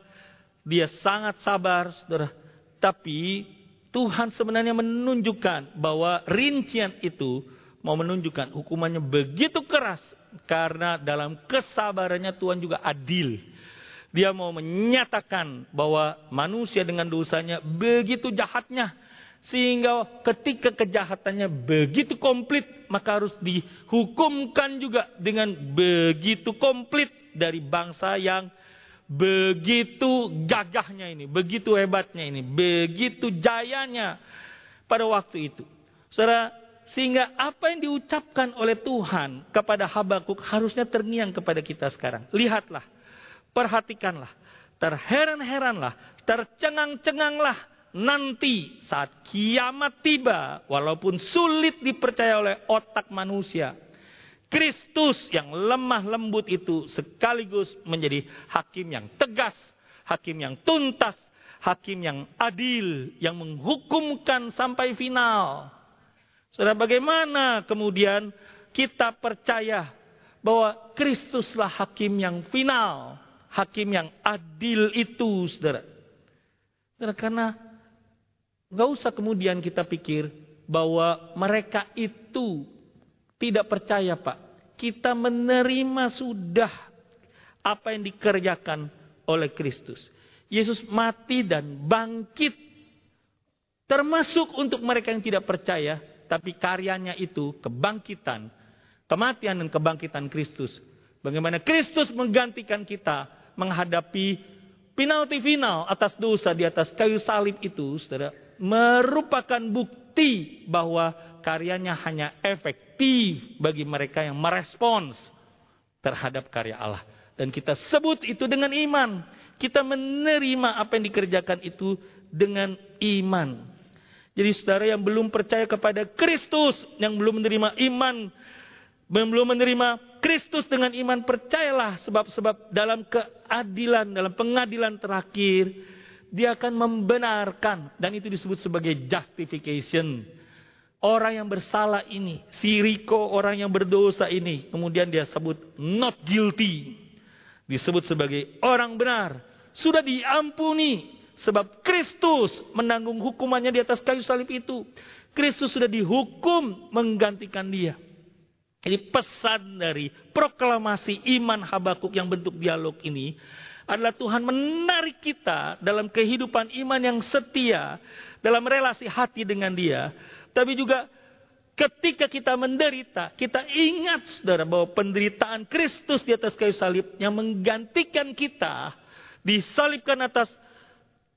Speaker 1: dia sangat sabar, saudara. Tapi Tuhan sebenarnya menunjukkan bahwa rincian itu mau menunjukkan hukumannya begitu keras karena dalam kesabarannya Tuhan juga adil. Dia mau menyatakan bahwa manusia dengan dosanya begitu jahatnya sehingga ketika kejahatannya begitu komplit, maka harus dihukumkan juga dengan begitu komplit dari bangsa yang begitu gagahnya ini, begitu hebatnya ini, begitu jayanya pada waktu itu. Saudara, sehingga apa yang diucapkan oleh Tuhan kepada Habakuk harusnya terngiang kepada kita sekarang. Lihatlah, perhatikanlah, terheran-heranlah, tercengang-cenganglah nanti saat kiamat tiba, walaupun sulit dipercaya oleh otak manusia, Kristus yang lemah lembut itu sekaligus menjadi hakim yang tegas, hakim yang tuntas, hakim yang adil, yang menghukumkan sampai final. Saudara, bagaimana kemudian kita percaya bahwa Kristuslah hakim yang final, hakim yang adil itu, saudara. Saudara, karena Gak usah kemudian kita pikir bahwa mereka itu tidak percaya Pak. Kita menerima sudah apa yang dikerjakan oleh Kristus. Yesus mati dan bangkit. Termasuk untuk mereka yang tidak percaya. Tapi karyanya itu kebangkitan. Kematian dan kebangkitan Kristus. Bagaimana Kristus menggantikan kita menghadapi penalti final atas dosa di atas kayu salib itu, saudara merupakan bukti bahwa karyanya hanya efektif bagi mereka yang merespons terhadap karya Allah. Dan kita sebut itu dengan iman. Kita menerima apa yang dikerjakan itu dengan iman. Jadi saudara yang belum percaya kepada Kristus, yang belum menerima iman, belum menerima Kristus dengan iman, percayalah sebab-sebab dalam keadilan, dalam pengadilan terakhir, dia akan membenarkan dan itu disebut sebagai justification. Orang yang bersalah ini, si Riko orang yang berdosa ini, kemudian dia sebut not guilty. Disebut sebagai orang benar, sudah diampuni sebab Kristus menanggung hukumannya di atas kayu salib itu. Kristus sudah dihukum menggantikan dia. Jadi pesan dari proklamasi iman Habakuk yang bentuk dialog ini adalah Tuhan menarik kita dalam kehidupan iman yang setia, dalam relasi hati dengan Dia, tapi juga ketika kita menderita, kita ingat saudara bahwa penderitaan Kristus di atas kayu salib yang menggantikan kita, disalibkan atas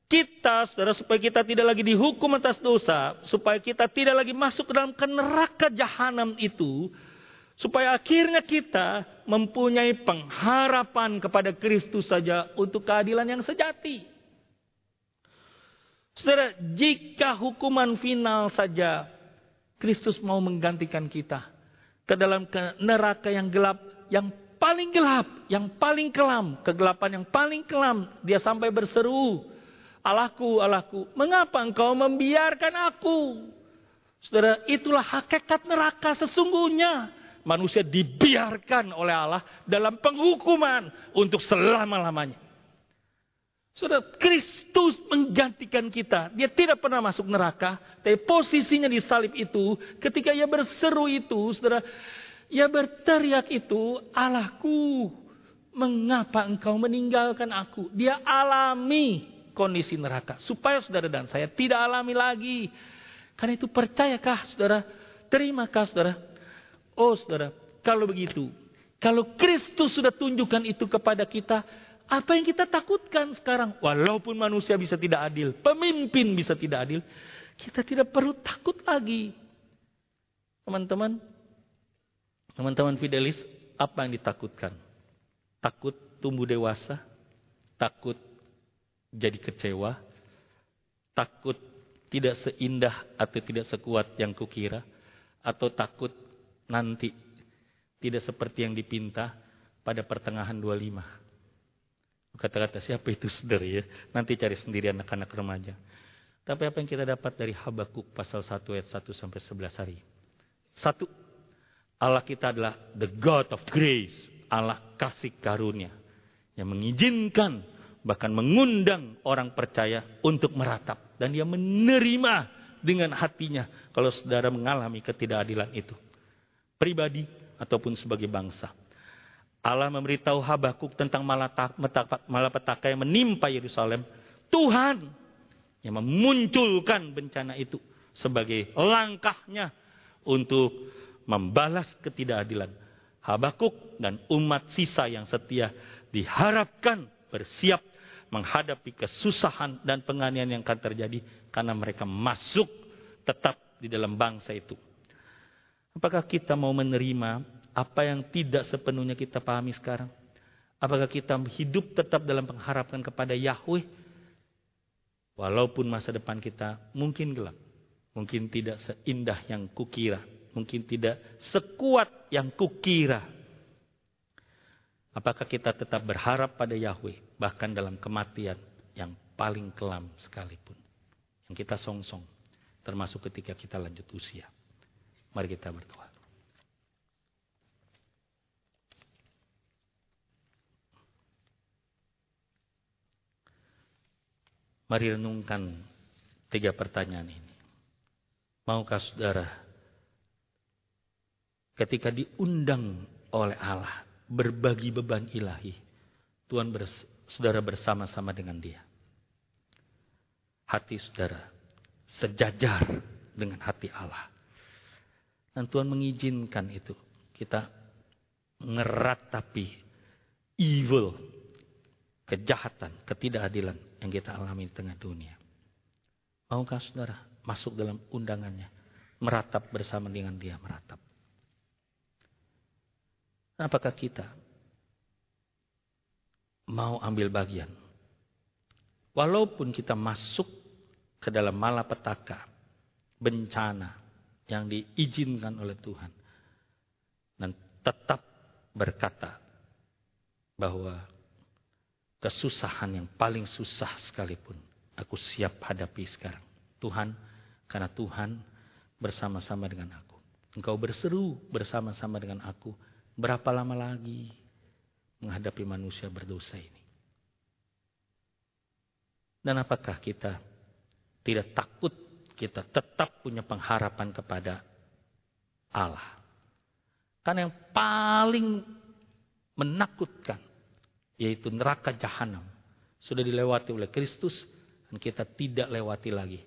Speaker 1: kita, saudara, supaya kita tidak lagi dihukum atas dosa, supaya kita tidak lagi masuk ke dalam neraka jahanam itu, Supaya akhirnya kita mempunyai pengharapan kepada Kristus saja untuk keadilan yang sejati. Saudara, jika hukuman final saja Kristus mau menggantikan kita ke dalam neraka yang gelap, yang paling gelap, yang paling kelam, kegelapan yang paling kelam, dia sampai berseru, Allahku, Allahku, mengapa engkau membiarkan aku? Saudara, itulah hakikat neraka sesungguhnya manusia dibiarkan oleh Allah dalam penghukuman untuk selama-lamanya. Saudara, Kristus menggantikan kita. Dia tidak pernah masuk neraka, tapi posisinya di salib itu, ketika ia berseru itu, saudara, ia berteriak itu, Allahku, mengapa engkau meninggalkan aku? Dia alami kondisi neraka. Supaya saudara dan saya tidak alami lagi. Karena itu percayakah saudara? Terimakah saudara? Oh saudara, kalau begitu, kalau Kristus sudah tunjukkan itu kepada kita, apa yang kita takutkan sekarang? Walaupun manusia bisa tidak adil, pemimpin bisa tidak adil, kita tidak perlu takut lagi. Teman-teman, teman-teman Fidelis, apa yang ditakutkan? Takut tumbuh dewasa? Takut jadi kecewa? Takut tidak seindah atau tidak sekuat yang kukira? atau takut nanti tidak seperti yang dipinta pada pertengahan 25. Kata-kata siapa itu saudara ya? Nanti cari sendiri anak-anak remaja. Tapi apa yang kita dapat dari Habakuk pasal 1 ayat 1 sampai 11 hari? Satu, Allah kita adalah the God of grace, Allah kasih karunia yang mengizinkan bahkan mengundang orang percaya untuk meratap dan dia menerima dengan hatinya kalau saudara mengalami ketidakadilan itu. Pribadi ataupun sebagai bangsa. Allah memberitahu Habakuk tentang malapetaka yang menimpa Yerusalem. Tuhan yang memunculkan bencana itu sebagai langkahnya untuk membalas ketidakadilan. Habakuk dan umat sisa yang setia diharapkan bersiap menghadapi kesusahan dan penganiayaan yang akan terjadi karena mereka masuk tetap di dalam bangsa itu. Apakah kita mau menerima apa yang tidak sepenuhnya kita pahami sekarang? Apakah kita hidup tetap dalam pengharapan kepada Yahweh? Walaupun masa depan kita mungkin gelap, mungkin tidak seindah yang kukira, mungkin tidak sekuat yang kukira. Apakah kita tetap berharap pada Yahweh bahkan dalam kematian yang paling kelam sekalipun yang kita songsong termasuk ketika kita lanjut usia. Mari kita berdoa. Mari renungkan tiga pertanyaan ini. Maukah saudara ketika diundang oleh Allah berbagi beban ilahi, Tuhan bers, saudara bersama-sama dengan dia. Hati saudara sejajar dengan hati Allah. Dan Tuhan mengizinkan itu. Kita ngeratapi evil, kejahatan, ketidakadilan yang kita alami di tengah dunia. Maukah saudara masuk dalam undangannya? Meratap bersama dengan dia, meratap. Apakah kita mau ambil bagian? Walaupun kita masuk ke dalam malapetaka, bencana yang diizinkan oleh Tuhan. Dan tetap berkata bahwa kesusahan yang paling susah sekalipun aku siap hadapi sekarang. Tuhan, karena Tuhan bersama-sama dengan aku. Engkau berseru bersama-sama dengan aku Berapa lama lagi menghadapi manusia berdosa ini? Dan apakah kita tidak takut kita tetap punya pengharapan kepada Allah? Karena yang paling menakutkan yaitu neraka jahanam sudah dilewati oleh Kristus dan kita tidak lewati lagi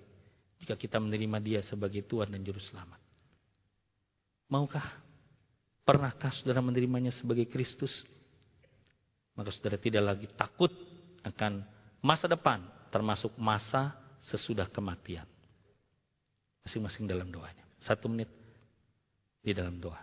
Speaker 1: jika kita menerima Dia sebagai Tuhan dan Juru Selamat. Maukah Pernahkah saudara menerimanya sebagai Kristus? Maka saudara tidak lagi takut akan masa depan, termasuk masa sesudah kematian. Masing-masing dalam doanya. Satu menit di dalam doa.